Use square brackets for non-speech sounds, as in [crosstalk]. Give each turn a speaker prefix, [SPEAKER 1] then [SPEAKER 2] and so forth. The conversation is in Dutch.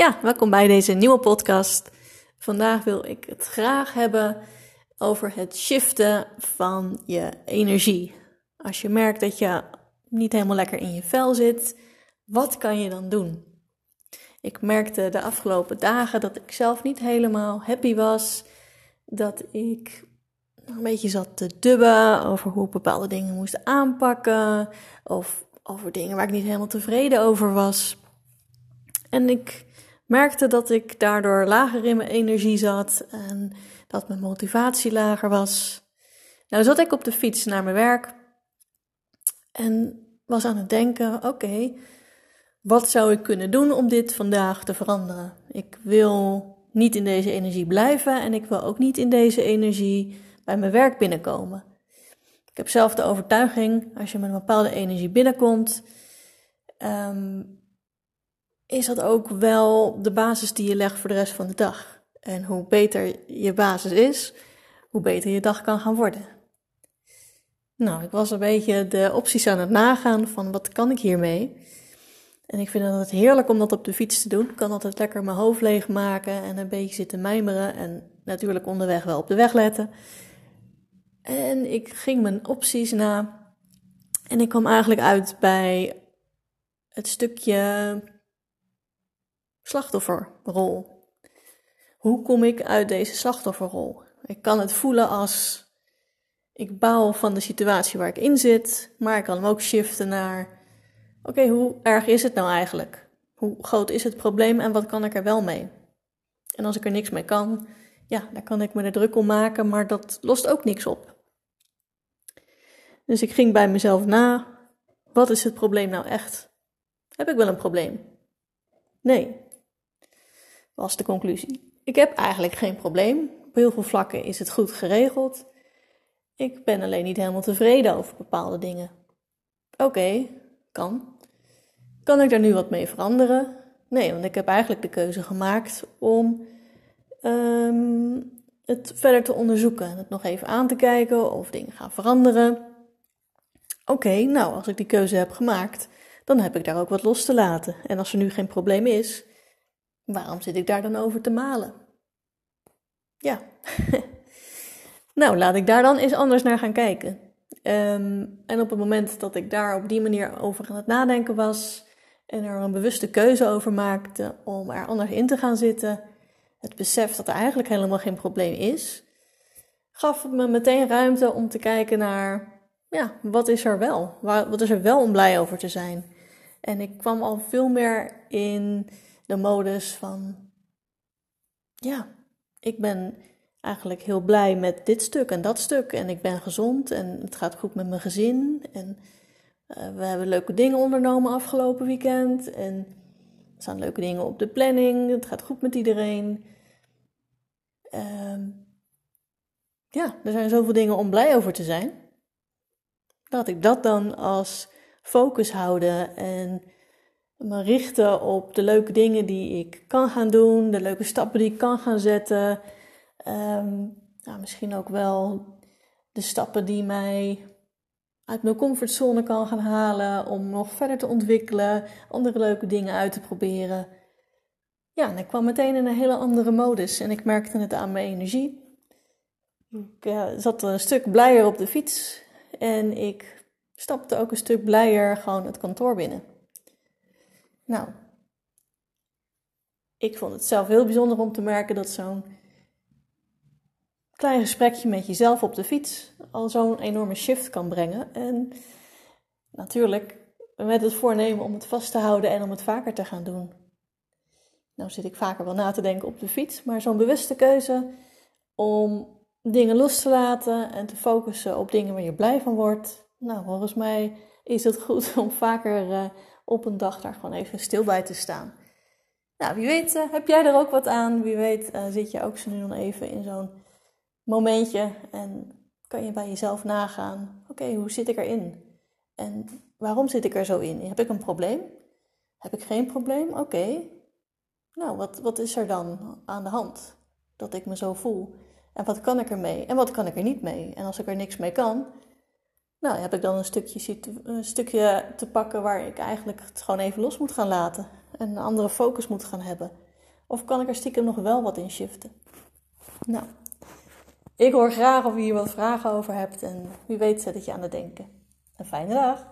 [SPEAKER 1] Ja, welkom bij deze nieuwe podcast. Vandaag wil ik het graag hebben over het shiften van je energie. Als je merkt dat je niet helemaal lekker in je vel zit, wat kan je dan doen? Ik merkte de afgelopen dagen dat ik zelf niet helemaal happy was. Dat ik een beetje zat te dubben over hoe ik bepaalde dingen moest aanpakken. Of over dingen waar ik niet helemaal tevreden over was. En ik merkte dat ik daardoor lager in mijn energie zat en dat mijn motivatie lager was. Nou zat ik op de fiets naar mijn werk en was aan het denken: oké, wat zou ik kunnen doen om dit vandaag te veranderen? Ik wil niet in deze energie blijven en ik wil ook niet in deze energie bij mijn werk binnenkomen. Ik heb zelf de overtuiging, als je met een bepaalde energie binnenkomt, um, is dat ook wel de basis die je legt voor de rest van de dag. En hoe beter je basis is, hoe beter je dag kan gaan worden. Nou, ik was een beetje de opties aan het nagaan van wat kan ik hiermee. En ik vind het heerlijk om dat op de fiets te doen. Ik kan altijd lekker mijn hoofd leegmaken en een beetje zitten mijmeren. En natuurlijk onderweg wel op de weg letten. En ik ging mijn opties na. En ik kwam eigenlijk uit bij het stukje slachtofferrol. Hoe kom ik uit deze slachtofferrol? Ik kan het voelen als ik baal van de situatie waar ik in zit, maar ik kan hem ook shiften naar: oké, hoe erg is het nou eigenlijk? Hoe groot is het probleem en wat kan ik er wel mee? En als ik er niks mee kan, ja, dan kan ik me er druk om maken, maar dat lost ook niks op. Dus ik ging bij mezelf na: wat is het probleem nou echt? Heb ik wel een probleem? Nee, was de conclusie. Ik heb eigenlijk geen probleem. Op heel veel vlakken is het goed geregeld. Ik ben alleen niet helemaal tevreden over bepaalde dingen. Oké, kan. Kan ik daar nu wat mee veranderen? Nee, want ik heb eigenlijk de keuze gemaakt om ehm, het verder te onderzoeken. Het nog even aan te kijken of dingen gaan veranderen. Oké, nou, als ik die keuze heb gemaakt, dan heb ik daar ook wat los te laten. En als er nu geen probleem is, Waarom zit ik daar dan over te malen? Ja. [laughs] nou, laat ik daar dan eens anders naar gaan kijken. Ehm, en op het moment dat ik daar op die manier over aan het nadenken was en er een bewuste keuze over maakte om er anders in te gaan zitten, het besef dat er eigenlijk helemaal geen probleem is, gaf het me meteen ruimte om te kijken naar, ja, wat is er wel? Wat is er wel om blij over te zijn? En ik kwam al veel meer in de modus van, ja, ik ben eigenlijk heel blij met dit stuk en dat stuk. En ik ben gezond en het gaat goed met mijn gezin. En uh, we hebben leuke dingen ondernomen afgelopen weekend. En er staan leuke dingen op de planning. Het gaat goed met iedereen. Uh, ja, er zijn zoveel dingen om blij over te zijn. Laat ik dat dan als focus houden en me richten op de leuke dingen die ik kan gaan doen, de leuke stappen die ik kan gaan zetten. Um, nou, misschien ook wel de stappen die mij uit mijn comfortzone kan gaan halen om nog verder te ontwikkelen, andere leuke dingen uit te proberen. Ja, en ik kwam meteen in een hele andere modus en ik merkte het aan mijn energie. Ik uh, zat een stuk blijer op de fiets en ik stapte ook een stuk blijer gewoon het kantoor binnen. Nou, ik vond het zelf heel bijzonder om te merken dat zo'n klein gesprekje met jezelf op de fiets al zo'n enorme shift kan brengen. En natuurlijk met het voornemen om het vast te houden en om het vaker te gaan doen. Nou zit ik vaker wel na te denken op de fiets, maar zo'n bewuste keuze om dingen los te laten en te focussen op dingen waar je blij van wordt. Nou, volgens mij is het goed om vaker uh, op een dag daar gewoon even stil bij te staan. Nou, wie weet uh, heb jij er ook wat aan. Wie weet uh, zit je ook zo nu dan even in zo'n momentje en kan je bij jezelf nagaan. Oké, hoe zit ik erin? En waarom zit ik er zo in? Heb ik een probleem? Heb ik geen probleem? Oké. Nou, wat, wat is er dan aan de hand dat ik me zo voel? En wat kan ik ermee? En wat kan ik er niet mee? En als ik er niks mee kan, nou, heb ik dan een stukje, een stukje te pakken waar ik eigenlijk het gewoon even los moet gaan laten. En een andere focus moet gaan hebben. Of kan ik er stiekem nog wel wat in shiften? Nou, ik hoor graag of je hier wat vragen over hebt en wie weet zet het je aan het denken. Een fijne dag!